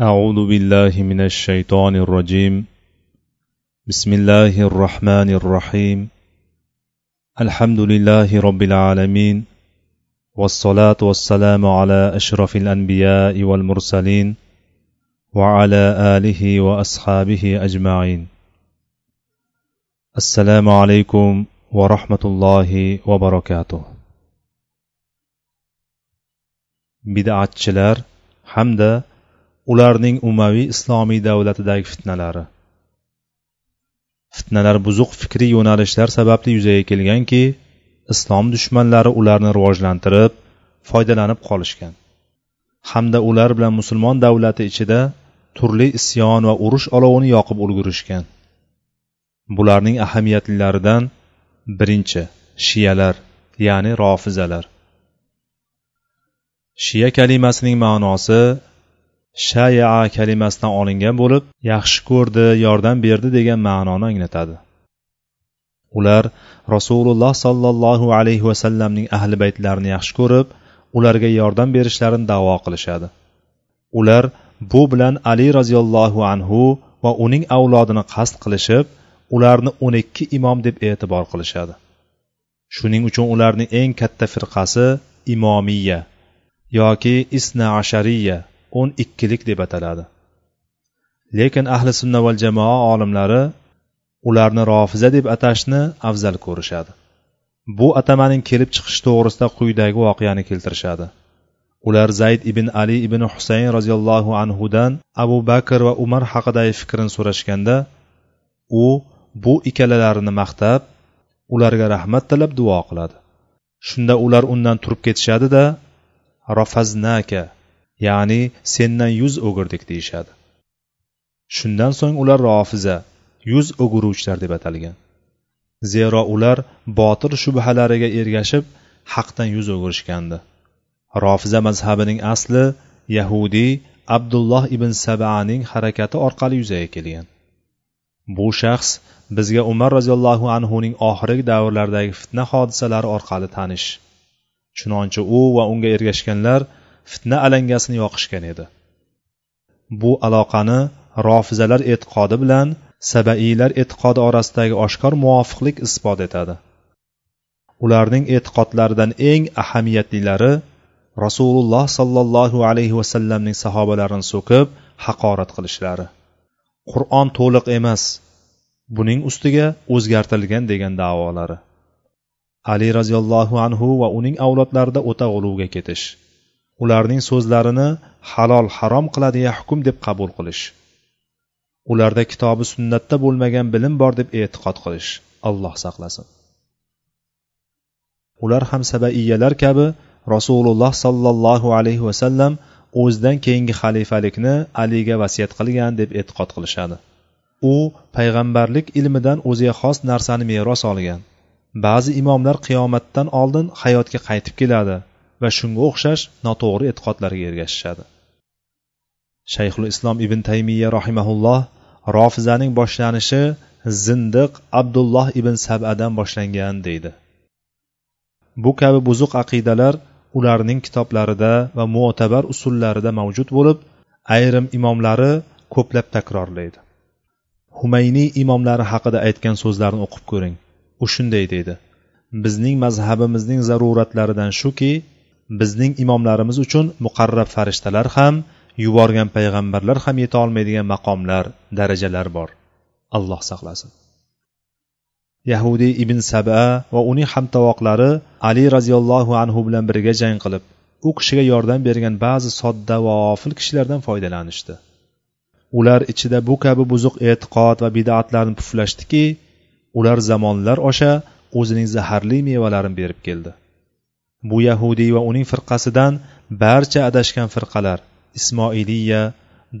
أعوذ بالله من الشيطان الرجيم. بسم الله الرحمن الرحيم. الحمد لله رب العالمين والصلاة والسلام على أشرف الأنبياء والمرسلين وعلى آله وأصحابه أجمعين. السلام عليكم ورحمة الله وبركاته. بدعتchilar hamda ularning umaviy islomiy davlatidagi fitnalari. Fitnalar buzuq fikriy yo'nalishlar sababli yuzaga kelganki islom dushmanlari ularni rivojlantirib foydalanib qolishgan. Hamda ular bilan musulmon davlati ichida turli isyon va urush olovini yoqib ulgurishgan. Bularning ahamiyatlilaridan birinchi shiyalar ya'ni rofizalar. Shiya kalimasining ma'nosi shaya kalimasidan olingan bo'lib yaxshi ko'rdi yordam berdi degan ma'noni anglatadi. Ular rasululloh sollallohu alayhi vasallamning ahli baytlarini yaxshi ko'rib ularga yordam berishlarini davo qilishadi. Ular bu bilan ali roziyallohu anhu va uning avlodini qasd qilishib ularni o'n ikki imom deb e'tibor qilishadi. Shuning uchun ularning eng katta firqasi imomiya yoki isna ashariya o'n ikkilik deb ataladi. Lekin ahli sunna val jamoa olimlari ularni rofiza deb atashni afzal ko'rishadi. Bu atamaning kelib chiqishi to'g'risida quyidagi voqeani keltirishadi. Ular zayd ibn ali ibn husayn roziyallohu anhudan abu bakr va umar haqidagi fikrini so'rashganda u bu ikkalalarini maqtab ularga rahmat tilab duo qiladi. Shunda ular undan turib ketishadi da rafaznaka ya'ni sendan yuz o'girdik deyishadi. Shundan so'ng ular rofiza yuz o'giruvchilar deb atalgan. Zero ular botil shubhalariga ergashib haqdan yuz o'girishgandi. Rofiza mazhabining asli yahudiy abdulloh ibn sabaning harakati orqali yuzaga kelgan. Bu shaxs bizga umar roziyallohu anhuning oxirgi davrlardagi fitna hodisalari orqali tanish. Chunonchi u va unga ergashganlar fitna alangasini yoqishgan edi. Bu aloqani rofizalar e'tiqodi bilan sabaiylar e'tiqodi orasidagi oshkor muvofiqlik isbot etadi. Ularning e'tiqodlaridan eng ahamiyatlilari rasululloh sollallohu alayhi vasallamning sahobalarini so'kib haqorat qilishlari. Qur'on to'liq emas buning ustiga o'zgartirilgan degan davolari. Ali roziyallohu anhu va uning avlodlarida o'ta g'uluvga ketish. Ularning so'zlarini halol harom qiladigan hukm deb qabul qilish. Ularda kitobi sunnatda bo'lmagan bilim bor deb e'tiqod qilish alloh saqlasin. Ular ham sabaiyalar kabi rasululloh sollallohu alayhi vasallam o'zidan keyingi xalifalikni aliga vasiyat qilgan deb e'tiqod qilishadi. U payg'ambarlik ilmidan o'ziga xos narsani meros olgan. Ba'zi imomlar qiyomatdan oldin hayotga qaytib keladi. Va shunga o'xshash noto'g'ri e'tiqodlarga ergashishadi. Shayxul islom ibn taymiya rahimaulloh rofizaning boshlanishi zindiq abdulloh ibn sabadan boshlangan deydi. Bu kabi buzuq aqidalar ularning kitoblarida va mo'tabar usullarida mavjud bo'lib ayrim imomlari ko'plab takrorlaydi. Humayniy imomlari haqida aytgan so'zlarini o'qib ko'ring. U shunday deydi bizning mazhabimizning zaruratlaridan shuki bizning imomlarimiz uchun muqarrab farishtalar ham yuborgan payg'ambarlar ham yeta olmaydigan maqomlar darajalar bor. Alloh saqlasin. Yahudiy ibn saba va uning hamtovoqlari ali roziyallohu anhu bilan birga jang qilib u kishiga yordam bergan ba'zi sodda va g'ofil kishilardan foydalanishdi. Ular ichida bu kabi buzuq e'tiqod va bidatlarni puflashdiki ular zamonlar osha o'zining zaharli mevalarini berib keldi. Bu yahudiy va uning firqasidan barcha adashgan firqalar ismoiliya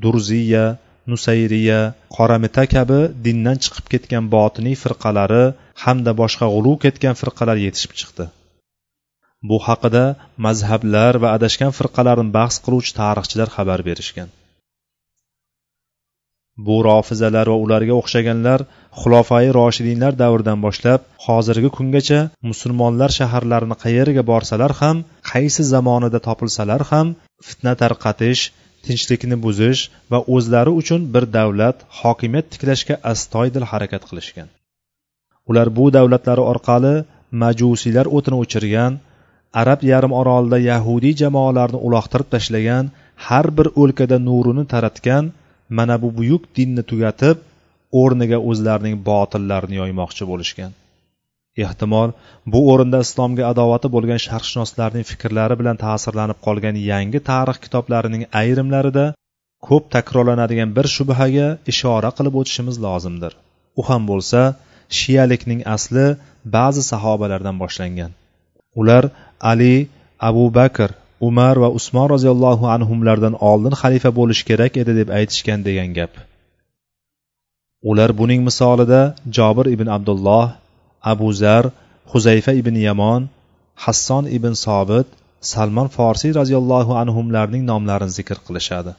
durziya nusayriya qoramita kabi dindan chiqib ketgan botiniy firqalari hamda boshqa g'uluv ketgan firqalar yetishib chiqdi. Bu haqida mazhablar va adashgan firqalarni bahs qiluvchi tarixchilar xabar berishgan. Bu rofizalar va ularga o'xshaganlar xulofai roshidinlar davridan boshlab hozirgi kungacha musulmonlar shaharlarini qayerga borsalar ham qaysi zamonida topilsalar ham fitna tarqatish tinchlikni buzish va o'zlari uchun bir davlat hokimiyat tiklashga astoydil harakat qilishgan. Ular bu davlatlari orqali majusiylar o'tini o'chirgan arab yarim orolida yahudiy jamoalarni uloqtirib tashlagan har bir o'lkada nurini taratgan mana bu buyuk dinni tugatib o'rniga o'zlarining botillarini yoymoqchi bo'lishgan. Ehtimol bu o'rinda islomga adovati bo'lgan sharqshunoslarning fikrlari bilan ta'sirlanib qolgan yangi tarix kitoblarining ayrimlarida ko'p takrorlanadigan bir shubhaga ishora qilib o'tishimiz lozimdir. U ham bo'lsa shiyalikning asli ba'zi sahobalardan boshlangan. Ular ali abu bakr umar va usmon roziyallohu anhulardan oldin xalifa bo'lishi kerak edi deb aytishgan degan gap. Ular buning misolida jobir ibn abdulloh abu zar huzayfa ibn yamon hasson ibn sobit salmon forsiy roziyallohu anhularning nomlarini zikr qilishadi.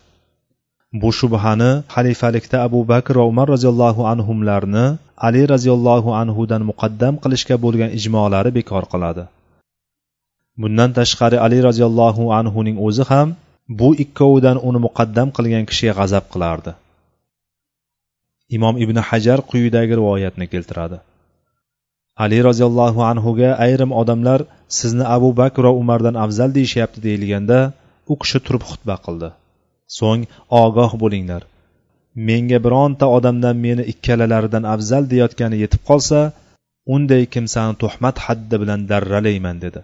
Bu shubhani xalifalikda abu bakr va umar roziyallohu anhularni ali roziyallohu anhudan muqaddam qilishga bo'lgan ijmolari bekor qiladi. Bundan tashqari ali roziyallohu anhuning o'zi ham bu ikkovidan uni muqaddam qilgan kishiga g'azab qilardi. Imom ibn hajar quyidagi rivoyatni keltiradi. Ali roziyallohu anhuga ayrim odamlar sizni abu bakr va umardan afzal deyishyapti deyilganda u kishi turib xutba qildi. So'ng ogoh bo'linglar. Menga bironta odamdan meni ikkalalaridan afzal deyotgani yetib qolsa unday kimsani tuhmat haddi bilan darralayman dedi.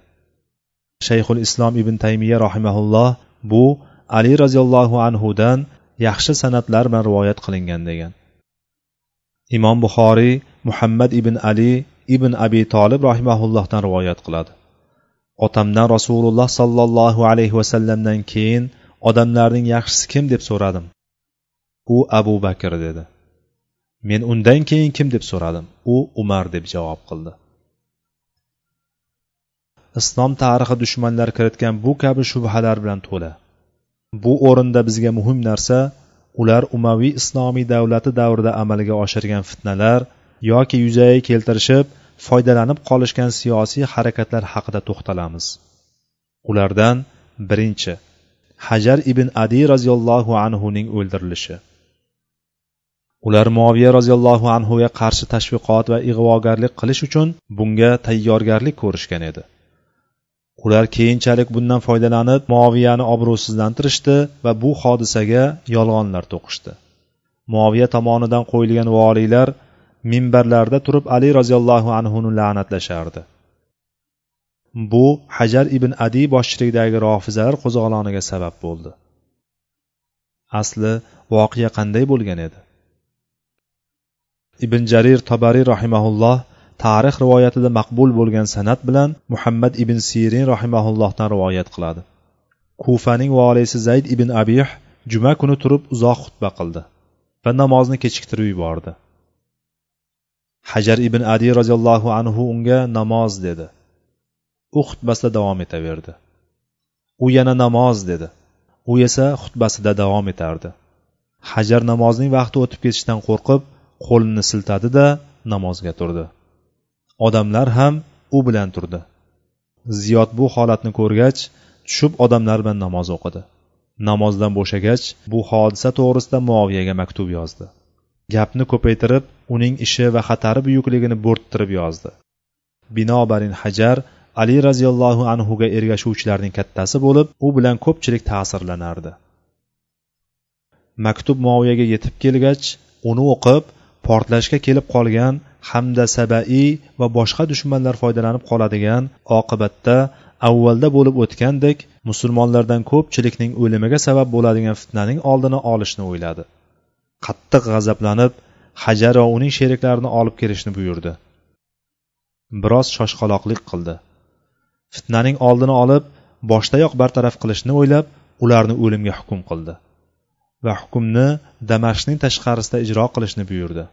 Shayxul islom ibn taymiya rahimaulloh bu ali roziyallohu anhudan yaxshi san'atlar bilan rivoyat qilingan degan. Imom buxoriy muhammad ibn ali ibn abi tolib rahimaullohdan rivoyat qiladi. Otamdan rasululloh sollallohu alayhi vasallamdan keyin odamlarning yaxshisi kim deb so'radim. U abu bakr dedi. Men undan keyin kim deb so'radim? U umar deb javob qildi. Islom tarixi dushmanlar kiritgan bu kabi shubhalar bilan to'la. Bu o'rinda bizga muhim narsa ular umaviy islomiy davlati davrida amalga oshirgan fitnalar yoki yuzaga keltirishib foydalanib qolishgan siyosiy harakatlar haqida to'xtalamiz. Ulardan birinchi hajar ibn adi roziyallohu anhuning o'ldirilishi. Ular moviya roziyallohu anhuga qarshi tashviqot va ig'vogarlik qilish uchun bunga tayyorgarlik ko'rishgan edi. Ular keyinchalik bundan foydalanib muoviyani obro'sizlantirishdi va bu hodisaga yolg'onlar to'qishdi. Muoviya tomonidan qo'yilgan voliylar minbarlarda turib ali roziyallohu anhuni la'natlashardi. Bu hajar ibn adi boshchiligidagi rofizalar qo'zg'oloniga sabab bo'ldi. Asli voqea qanday bo'lgan edi? Ibn jarir tobariy rahimaulloh tarix rivoyatida maqbul bo'lgan san'at bilan muhammad ibn sirin rahimaullohdan rivoyat qiladi. Kufaning valisi zayd ibn abih juma kuni turib uzoq xutba qildi va namozni kechiktirib yubordi. Hajar ibn adi roziyallohu anhu unga namoz dedi. U xutbasida davom etaverdi. U yana namoz dedi. U esa xutbasida davom etardi. Hajar namozning vaqti o'tib ketishidan qo'rqib qo'lini siltadi da namozga turdi. Odamlar ham u bilan turdi. Ziyod bu holatni ko'rgach tushib odamlar bilan namoz o'qidi. Namozdan bo'shagach bu hodisa to'g'risida muoviyaga maktub yozdi. Gapni ko'paytirib uning ishi va xatari buyukligini bo'rttirib yozdi. Binobarin hajar ali roziyallohu anhuga ergashuvchilarning kattasi bo'lib u bilan ko'pchilik ta'sirlanardi. Maktub muoviyaga yetib kelgach uni o'qib portlashga kelib qolgan hamda sabaiy va boshqa dushmanlar foydalanib qoladigan oqibatda avvalda bo'lib o'tgandek musulmonlardan ko'pchilikning o'limiga sabab bo'ladigan fitnaning oldini olishni o'yladi. Qattiq g'azablanib hajar va uning sheriklarini olib kelishni buyurdi. Biroz shoshqaloqlik qildi. Fitnaning oldini olib boshdayoq bartaraf qilishni o'ylab ularni o'limga hukm qildi va hukmni damashqning tashqarisida ijro qilishni buyurdi.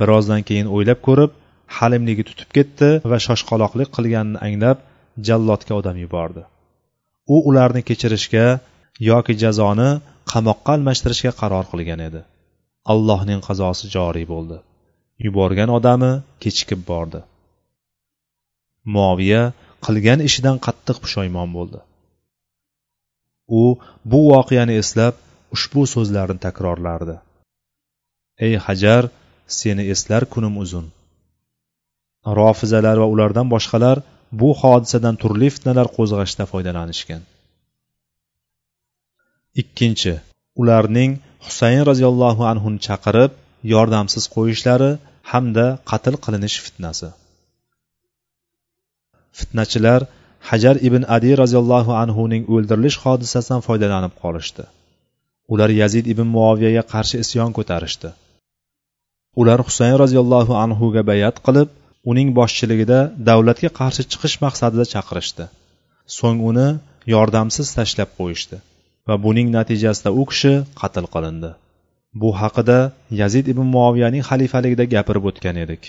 Birozdan keyin o'ylab ko'rib halimligi tutib ketdi va shoshqaloqlik qilganini anglab jallodga odam yubordi. U ularni kechirishga yoki jazoni qamoqqa almashtirishga qaror qilgan edi. Allohning qazosi joriy bo'ldi. Yuborgan odami kechikib bordi. Moviya qilgan ishidan qattiq pushaymon bo'ldi. U bu voqeani eslab ushbu so'zlarni takrorlardi. Ey hajar seni eslar kunim uzun. Rofizalar va ulardan boshqalar bu hodisadan turli fitnalar qo'zg'ashda foydalanishgan. Ikkinchi ularning husayn roziyallohu anhuni chaqirib yordamsiz qo'yishlari hamda qatl qilinish fitnasi. Fitnachilar hajar ibn adi roziyallohu anhuning o'ldirilish hodisasidan foydalanib qolishdi. Ular yazid ibn muoviyaga qarshi isyon ko'tarishdi. Ular husayn roziyallohu anhuga bayat qilib uning boshchiligida davlatga qarshi chiqish maqsadida chaqirishdi. So'ng uni yordamsiz tashlab qo'yishdi va buning natijasida u kishi qatl qilindi. Bu haqida yazid ibn muoviyaning xalifaligida gapirib o'tgan edik.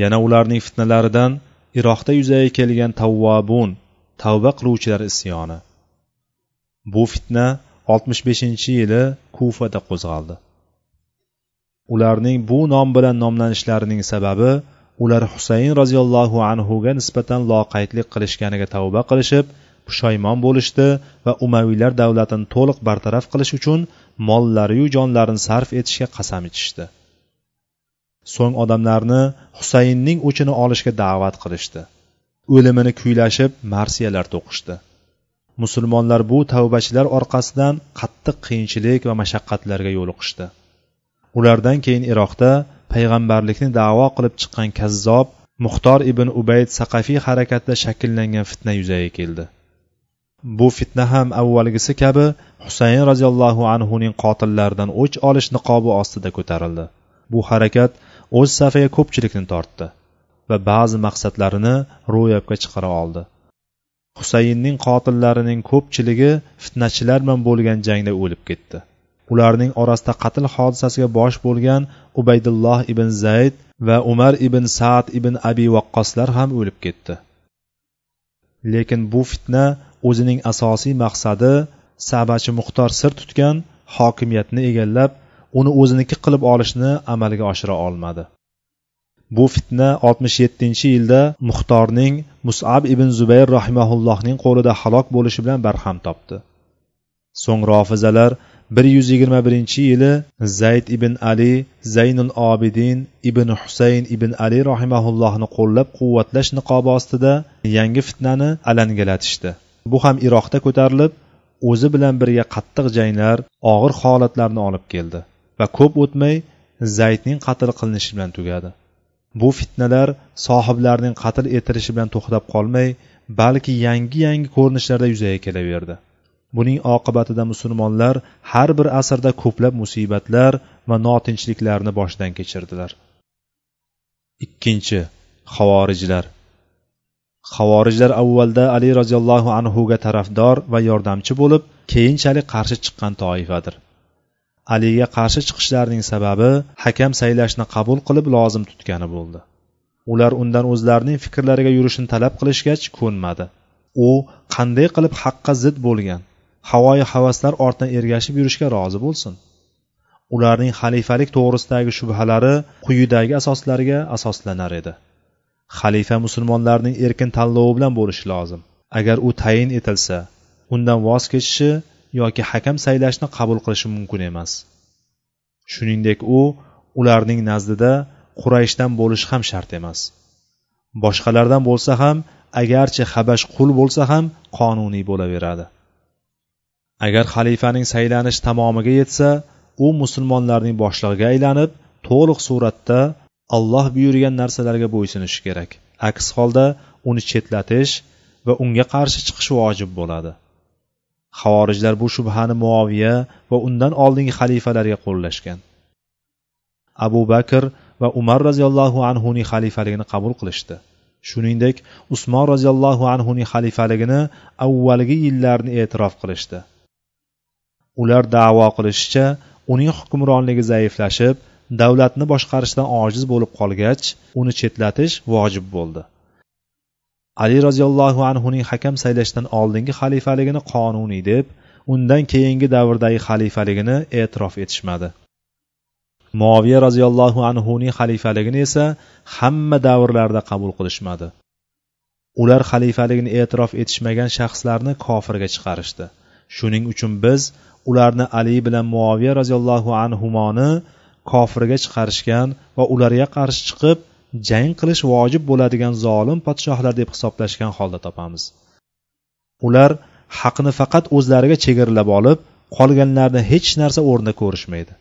Yana ularning fitnalaridan iroqda yuzaga kelgan tavvobun tavba qiluvchilar isyoni. Bu fitna oltmish beshinchi yili kufada qo'zg'aldi. Ularning bu nom bilan nomlanishlarining sababi ular husayn roziyallohu anhuga nisbatan loqaydlik qilishganiga tavba qilishib pushaymon bo'lishdi va umaviylar davlatini to'liq bartaraf qilish uchun mollariyu jonlarini sarf etishga qasam ichishdi so'ng odamlarni husaynning o'chini olishga da'vat qilishdi. O'limini kuylashib marsiyalar to'qishdi. Musulmonlar bu tavbachilar orqasidan qattiq qiyinchilik va mashaqqatlarga yo'liqishdi. Ulardan keyin iroqda payg'ambarlikni da'vo qilib chiqqan kazzob muxtor ibn ubayd saqafiy harakatida shakllangan fitna yuzaga keldi. Bu fitna ham avvalgisi kabi husayn roziyallohu anhuning qotillaridan o'ch olish niqobi ostida ko'tarildi. Bu harakat o'z safiga ko'pchilikni tortdi va ba'zi maqsadlarini ro'yobga chiqara oldi. Husaynning qotillarining ko'pchiligi fitnachilar bilan bo'lgan jangda o'lib ketdi. Ularning orasida qatl hodisasiga bosh bo'lgan ubaydulloh ibn zayd va umar ibn saad ibn abi vaqqoslar ham o'lib ketdi. Lekin bu fitna o'zining asosiy maqsadi sabachi muxtor sir tutgan hokimiyatni egallab uni o'ziniki qilib olishni amalga oshira olmadi. Bu fitna oltmish yettinchi yilda muxtorning musab ibn zubayr rahimaullohning qo'lida halok bo'lishi bilan barham topdi. So'ng rofizalar bir yuz yigirma birinchi yili zayd ibn ali zaynul obidin ibn husayn ibn ali rahimaullohni qo'llab quvvatlash niqobi ostida yangi fitnani alangalatishdi. Bu ham iroqda ko'tarilib o'zi bilan birga qattiq janglar og'ir holatlarni olib keldi va ko'p o'tmay zaydning qatl qilinishi bilan tugadi. Bu fitnalar sohiblarining qatl etilishi bilan to'xtab qolmay balki yangi yangi ko'rinishlarda yuzaga kelaverdi. Buning oqibatida musulmonlar har bir asrda ko'plab musibatlar va notinchliklarni boshdan kechirdilar. Ikkinchi havorijlar havorijlar avvalda ali roziyallohu anhuga tarafdor va yordamchi bo'lib keyinchalik qarshi chiqqan toifadir. Aliga qarshi chiqishlarining sababi hakam saylashni qabul qilib lozim tutgani bo'ldi. Ular undan o'zlarining fikrlariga yurishni talab qilishgach ko'nmadi. U qanday qilib haqqa zid bo'lgan? Havoyi havaslar ortidan ergashib yurishga rozi bo'lsin. Ularning xalifalik to'g'risidagi shubhalari quyidagi asoslarga asoslanar edi. Xalifa musulmonlarning erkin tanlovi bilan bo'lishi lozim. Agar u tayin etilsa undan voz kechishi yoki hakam saylashni qabul qilishi mumkin emas. Shuningdek u ularning nazdida qurayshdan bo'lishi ham shart emas. Boshqalardan bo'lsa ham agarchi habash qul bo'lsa ham qonuniy bo'laveradi. Agar xalifaning saylanish tamomiga yetsa u musulmonlarning boshlig'iga aylanib to'liq suratda alloh buyurgan narsalarga bo'ysunishi kerak. Aks holda uni chetlatish va unga qarshi chiqish vojib bo'ladi. Havorijlar bu shubhani muoviya va undan oldingi xalifalarga qo'llashgan. Abu bakr va umar roziyallohu anhuning xalifaligini qabul qilishdi. Shuningdek usmon roziyallohu anhuning xalifaligini avvalgi yillarni e'tirof qilishdi. Ular da'vo qilishicha uning hukmronligi zaiflashib davlatni boshqarishdan ojiz bo'lib qolgach uni chetlatish vojib bo'ldi. Ali roziyallohu anhuning hakam saylashdan oldingi xalifaligini qonuniy deb undan keyingi davrdagi xalifaligini e'tirof etishmadi. Moviya roziyallohu anhuning xalifaligini esa hamma davrlarda qabul qilishmadi. Ular xalifaligini e'tirof etishmagan shaxslarni kofirga chiqarishdi. Shuning uchun biz ularni ali bilan muoviya roziyallohu anhumoni kofirga chiqarishgan va ularga qarshi chiqib jang qilish vojib bo'ladigan zolim podshohlar deb hisoblashgan holda topamiz. Ular haqni faqat o'zlariga chegaralab olib qolganlarni hech narsa o'rnida ko'rishmaydi.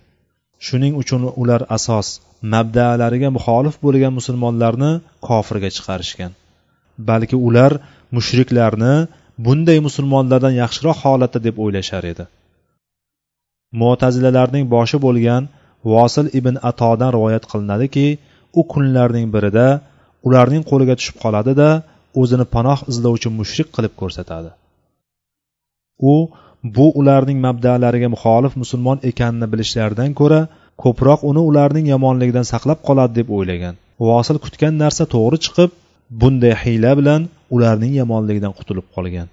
Shuning uchun ular asos mabdalariga muxolif bo'lgan musulmonlarni kofirga chiqarishgan. Balki ular mushriklarni bunday musulmonlardan yaxshiroq holatda deb o'ylashar edi. Mo'tazilalarning boshi bo'lgan vosil ibn atodan rivoyat qilinadiki u kunlarning birida ularning qo'liga tushib qoladi da o'zini panoh izlovchi mushrik qilib ko'rsatadi. U bu ularning mabdalariga muxolif musulmon ekanini bilishlaridan ko'ra ko'proq uni ularning yomonligidan saqlab qoladi deb o'ylagan. Vosil kutgan narsa to'g'ri chiqib bunday hiyla bilan ularning yomonligidan qutulib qolgan.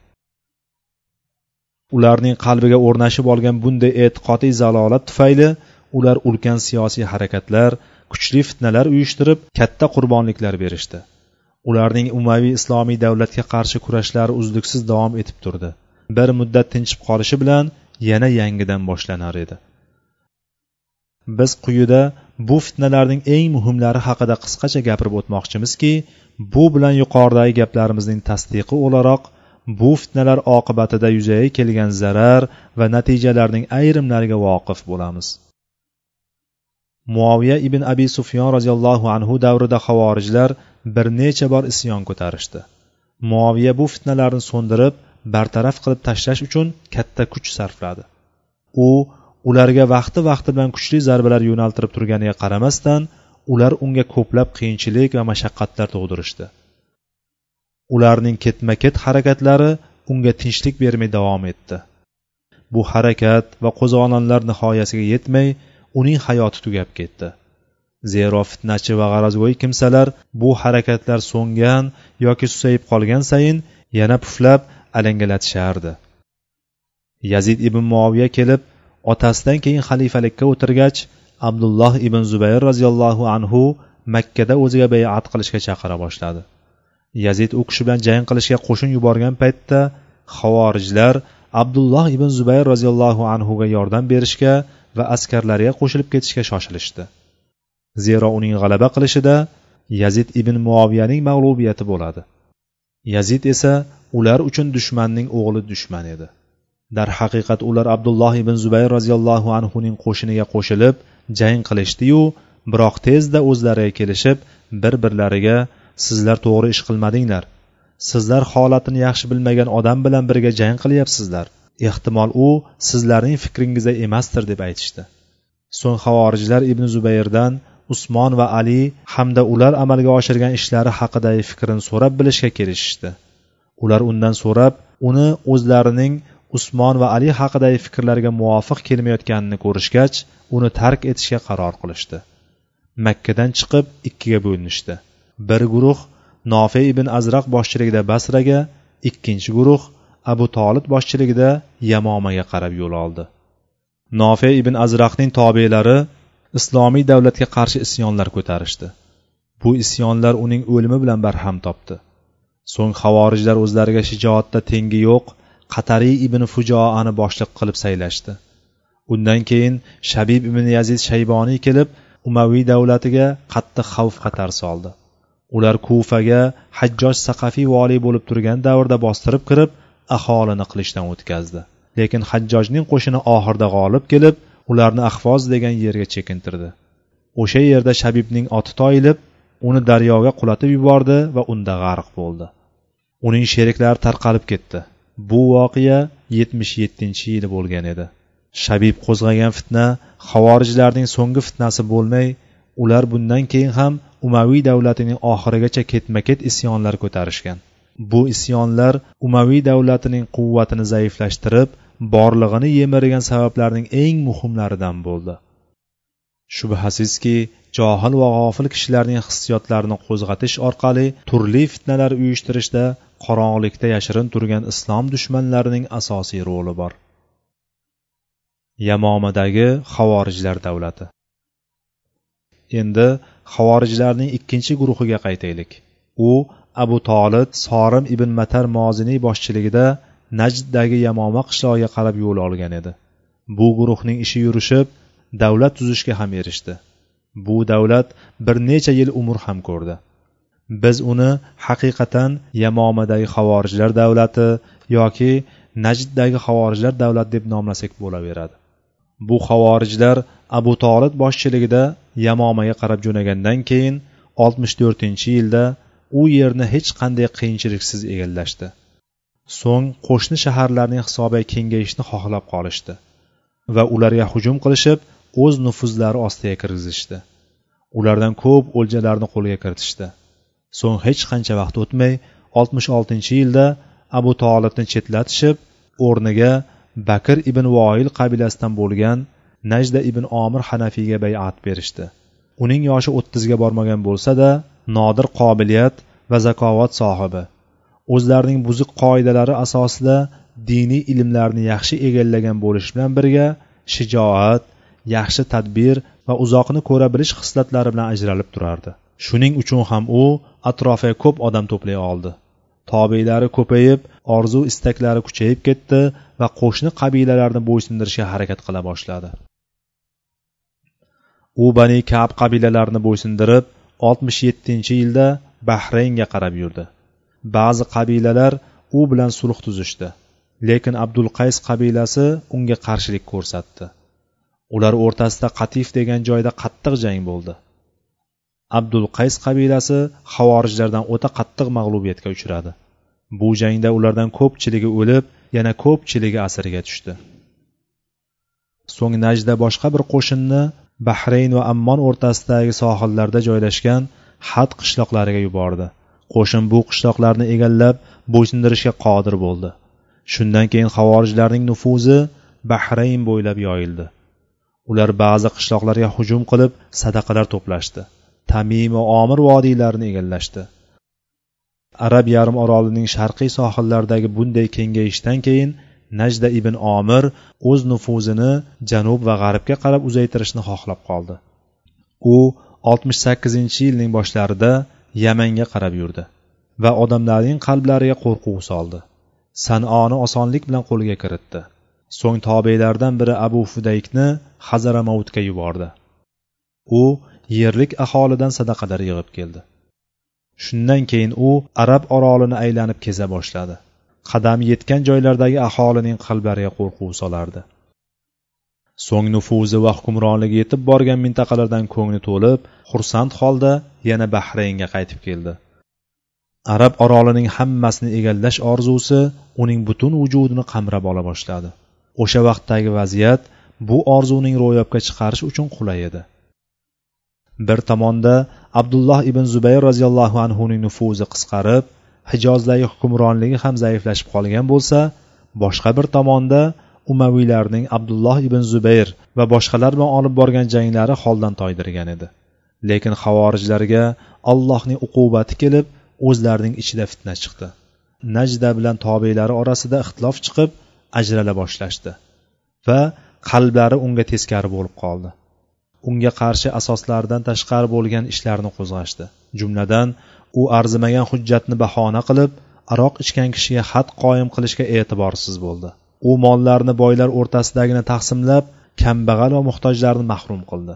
Ularning qalbiga o'rnashib olgan bunday e'tiqodiy zalolat tufayli ular ulkan siyosiy harakatlar kuchli fitnalar uyushtirib katta qurbonliklar berishdi. Ularning umaviy islomiy davlatga qarshi kurashlari uzluksiz davom etib turdi. Bir muddat tinchib qolishi bilan yana yangidan boshlanar edi. Biz quyida bu fitnalarning eng muhimlari haqida qisqacha gapirib o'tmoqchimizki bu bilan yuqoridagi gaplarimizning tasdiqi o'laroq bu fitnalar oqibatida yuzaga kelgan zarar va natijalarning ayrimlariga voqif bo'lamiz. Muoviya ibn abi sufyon roziyallohu anhu davrida havorijlar bir necha bor isyon ko'tarishdi. Muoviya bu fitnalarni so'ndirib bartaraf qilib tashlash uchun katta kuch sarfladi. U ularga vaqti vaqti bilan kuchli zarbalar yo'naltirib turganiga qaramasdan ular unga ko'plab qiyinchilik va mashaqqatlar tug'dirishdi. Ularning ketma ket harakatlari unga tinchlik bermay davom etdi. Bu harakat va qo'zg'olonlar nihoyasiga yetmay uning hayoti tugab ketdi. Zero fitnachi va g'arazgo'y kimsalar bu harakatlar so'ngan yoki susayib qolgan sayin yana puflab alangalatishardi yazid ibn muoviya kelib otasidan keyin xalifalikka o'tirgach abdulloh ibn zubayr roziyallohu anhu makkada o'ziga bayat qilishga chaqira boshladi. Yazid u kishi bilan jang qilishga qo'shin yuborgan paytda havorijlar abdulloh ibn zubayr roziyallohu anhuga yordam berishga va askarlariga qo'shilib ketishga shoshilishdi. Zero uning g'alaba qilishida yazid ibn muoviyaning mag'lubiyati bo'ladi. Yazid esa ular uchun dushmanning o'g'li dushman edi. Darhaqiqat ular abdulloh ibn zubayr roziyallohu anhuning qo'shiniga qo'shilib jang qilishdiyu biroq tezda o'zlariga kelishib bir birlariga sizlar to'g'ri ish qilmadinglar. Sizlar holatini yaxshi bilmagan odam bilan birga jang qilyapsizlar. Ehtimol u sizlarning fikringizda emasdir deb aytishdi. So'ng havorijlar ibn zubayrdan usmon va ali hamda ular amalga oshirgan ishlari haqidagi fikrini so'rab bilishga kelishishdi. Ular undan so'rab uni o'zlarining usmon va ali haqidagi fikrlariga muvofiq kelmayotganini ko'rishgach uni tark etishga qaror qilishdi. Makkadan chiqib ikkiga bo'linishdi. Bir guruh nofe ibn azraq boshchiligida basraga ikkinchi guruh abu tolib boshchiligida yamomaga qarab yo'l oldi. Nofe ibn azraqning tobelari islomiy davlatga qarshi isyonlar ko'tarishdi. Bu isyonlar uning o'limi bilan barham topdi. So'ng havorijlar o'zlariga shijoatda tengi yo'q qatariy ibn fujoani boshliq qilib saylashdi. Undan keyin shabib ibn yazid shayboniy kelib umaviy davlatiga qattiq xavf xatar soldi. Ular kufaga hajjoj saqafiy voliy bo'lib turgan davrda bostirib kirib aholini qilichdan o'tkazdi. Lekin hajjojning qo'shini oxirida g'olib kelib ularni ahvoz degan yerga chekintirdi. O'sha yerda shabibning oti toyilib uni daryoga qulatib yubordi va unda g'arq bo'ldi. Uning sheriklari tarqalib ketdi. Bu voqea yetmish yettinchi yili bo'lgan edi. Shabib qo'zg'agan fitna havorijlarning so'nggi fitnasi bo'lmay ular bundan keyin ham umaviy davlatining oxirigacha ketma ket isyonlar ko'tarishgan. Bu isyonlar umaviy davlatining quvvatini zaiflashtirib borlig'ini yemirgan sabablarning eng muhimlaridan bo'ldi. Shubhasizki johil va g'ofil kishilarning hissiyotlarini qo'zg'atish orqali turli fitnalar uyushtirishda qorong'ulikda yashirin turgan islom dushmanlarining asosiy roli bor. Yamomadagi havorijlar davlati. Endi havorijlarning ikkinchi guruhiga qaytaylik. U abu tolib sorim ibn matar moziniy boshchiligida najddagi yamoma qishlog'iga qarab yo'l olgan edi. Bu guruhning ishi yurishib davlat tuzishga ham erishdi. Bu davlat bir necha yil umr ham ko'rdi. Biz uni haqiqatan yamomadagi havorijlar davlati yoki najddagi havorijlar davlati deb nomlasak bo'laveradi. Bu havorijlar abu tolib boshchiligida yamomaga qarab jo'nagandan keyin oltmish to'rtinchi yilda u yerni hech qanday qiyinchiliksiz egallashdi. So'ng qo'shni shaharlarning hisobiga kengayishni xohlab qolishdi va ularga hujum qilishib o'z nufuzlari ostiga kirgizishdi. Ulardan ko'p o'ljalarni qo'lga kiritishdi. So'ng hech qancha vaqt o'tmay oltmish oltinchi yilda abu tolibni chetlatishib o'rniga bakr ibn voil qabilasidan bo'lgan najda ibn omir hanafiyga bayat berishdi. Uning yoshi o'ttizga bormagan bo'lsa da nodir qobiliyat va zakovat sohibi. O'zlarining buzuq qoidalari asosida diniy ilmlarni yaxshi egallagan bo'lishi bilan birga shijoat yaxshi tadbir va uzoqni ko'ra bilish xislatlari bilan ajralib turardi. Shuning uchun ham u atrofiga ko'p odam to'play oldi. Tobeylari ko'payib orzu istaklari kuchayib ketdi va qo'shni qabilalarni bo'ysundirishga harakat qila boshladi. U bani kab qabilalarini bo'ysundirib oltmish yettinchi yilda bahraynga qarab yurdi. Ba'zi qabilalar u bilan sulh tuzishdi lekin abdul qays qabilasi unga qarshilik ko'rsatdi. Ular o'rtasida qatif degan joyda qattiq jang bo'ldi. Abdul qays qabilasi havorijlardan o'ta qattiq mag'lubiyatga uchradi. Bu jangda ulardan ko'pchiligi o'lib yana ko'pchiligi asirga tushdi. So'ng najda boshqa bir qo'shinni bahrayn va ammon o'rtasidagi sohillarda joylashgan had qishloqlariga yubordi. Qo'shin bu qishloqlarni egallab bo'ysundirishga qodir bo'ldi. Shundan keyin havorijlarning nufuzi bahrayn bo'ylab yoyildi. Ular ba'zi qishloqlarga hujum qilib sadaqalar to'plashdi. Tamim va omir vodiylarini egallashdi. Arab yarim orolining sharqiy sohillaridagi bunday kengayishdan keyin najda ibn omir o'z nufuzini janub va g'arbga qarab uzaytirishni xohlab qoldi. U oltmish sakkizinchi yilning boshlarida yamanga qarab yurdi va odamlarning qalblariga qo'rquv soldi. Sanoni osonlik bilan qo'lga kiritdi. So'ng tobeylardan biri abu fudaykni hazaramovutga yubordi. U yerlik aholidan sadaqalar yig'ib keldi. Shundan keyin u arab orolini aylanib keza boshladi. Qadami yetgan joylardagi aholining qalblariga qo'rquv solardi. So'ng nufuzi va hukmronligi yetib borgan mintaqalardan ko'ngli to'lib xursand holda yana bahraynga qaytib keldi. Arab orolining hammasini egallash orzusi uning butun vujudini qamrab ola boshladi. O'sha vaqtdagi vaziyat bu orzuning ro'yobga chiqarish uchun qulay edi. Bir tomonda abdulloh ibn zubayr roziyallohu anhuning nufuzi qisqarib hijozdagi hukmronligi ham zaiflashib qolgan bo'lsa boshqa bir tomonda umaviylarning abdulloh ibn zubayr va boshqalar bilan olib borgan janglari holdan toydirgan edi. Lekin havorijlarga allohning uqubati kelib o'zlarining ichida fitna chiqdi. Najda bilan tobeylari orasida ixtilof chiqib ajrala boshlashdi va qalblari unga teskari bo'lib qoldi. Unga qarshi asoslaridan tashqari bo'lgan ishlarni qo'zg'ashdi. Jumladan u arzimagan hujjatni bahona qilib aroq ichgan kishiga xat qoyim qilishga e'tiborsiz bo'ldi. U mollarni boylar o'rtasidagina taqsimlab kambag'al va muhtojlarni mahrum qildi.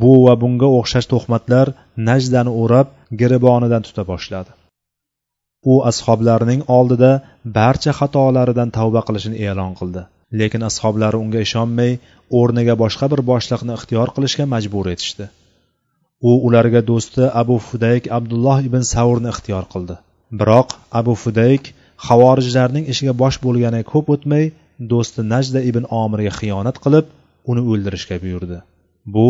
Bu va bunga o'xshash tuhmatlar najdani o'rab giribonidan tuta boshladi. U ashoblarining oldida barcha xatolaridan tavba qilishini e'lon qildi. Lekin ashoblari unga ishonmay o'rniga boshqa bir boshliqni ixtiyor qilishga majbur etishdi. U ularga do'sti abu fudayk abdulloh ibn savrni ixtiyor qildi. Biroq abu fudayk havorijlarning ishiga bosh bo'lgani ko'p o'tmay do'sti najda ibn omirga xiyonat qilib uni o'ldirishga buyurdi. Bu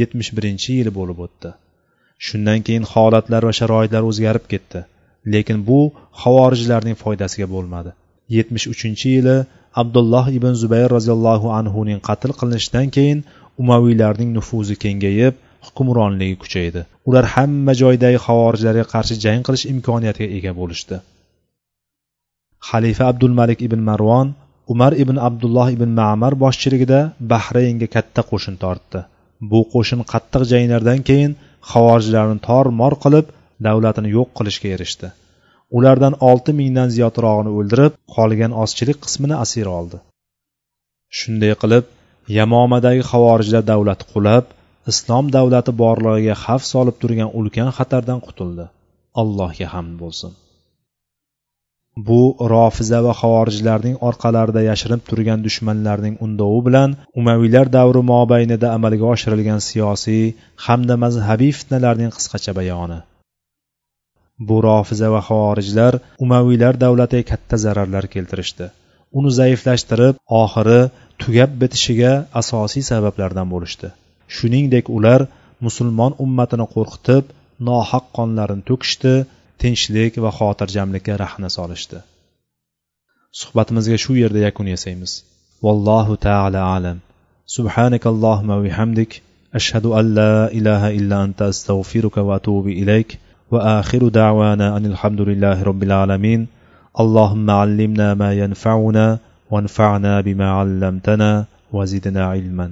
yetmish birinchi yili bo'lib o'tdi. Shundan keyin holatlar va sharoitlar o'zgarib ketdi lekin bu havorijlarning foydasiga bo'lmadi. Yetmish uchinchi yili abdulloh ibn zubayr roziyallohu anhuning qatl qilinishidan keyin umaviylarning nufuzi kengayib hukmronligi kuchaydi. Ular hamma joydagi havorijlarga qarshi jang qilish imkoniyatiga ega bo'lishdi. Xalifa abdulmalik ibn marvon umar ibn abdulloh ibn mamar boshchiligida bahraynga katta qo'shin tortdi. Bu qo'shin qattiq janglardan keyin havorijlarni tor mor qilib davlatini yo'q qilishga erishdi. Ulardan olti mingdan ziyodrog'ini o'ldirib qolgan ozchilik qismini asir oldi. Shunday qilib yamomadagi havorijlar davlati qulab islom davlati borlig'iga xavf solib turgan ulkan xatardan qutuldi. Allohga hamd bo'lsin. Bu rofiza va havorijlarning orqalarida yashirinib turgan dushmanlarning undovi bilan umaviylar davri mobaynida amalga oshirilgan siyosiy hamda mazhabiy fitnalarning qisqacha bayoni. Bu rofiza va havorijlar umaviylar davlatiga katta zararlar keltirishdi. Uni zaiflashtirib oxiri tugab bitishiga asosiy sabablardan bo'lishdi. shuningdek ular musulmon ummatini qo'rqitib nohaq qonlarini to'kishdi tinchlik va xotirjamlikka rahna solishdi suhbatimizga shu yerda yakun yasaymiz vallohu taala alam سبحانك اللهم وبحمدك أشهد أن لا إله إلا أنت أستغفرك وأتوب إليك وآخر دعوانا أن الحمد لله رب العالمين اللهم علمنا ما ينفعنا وانفعنا بما علمتنا وزدنا علما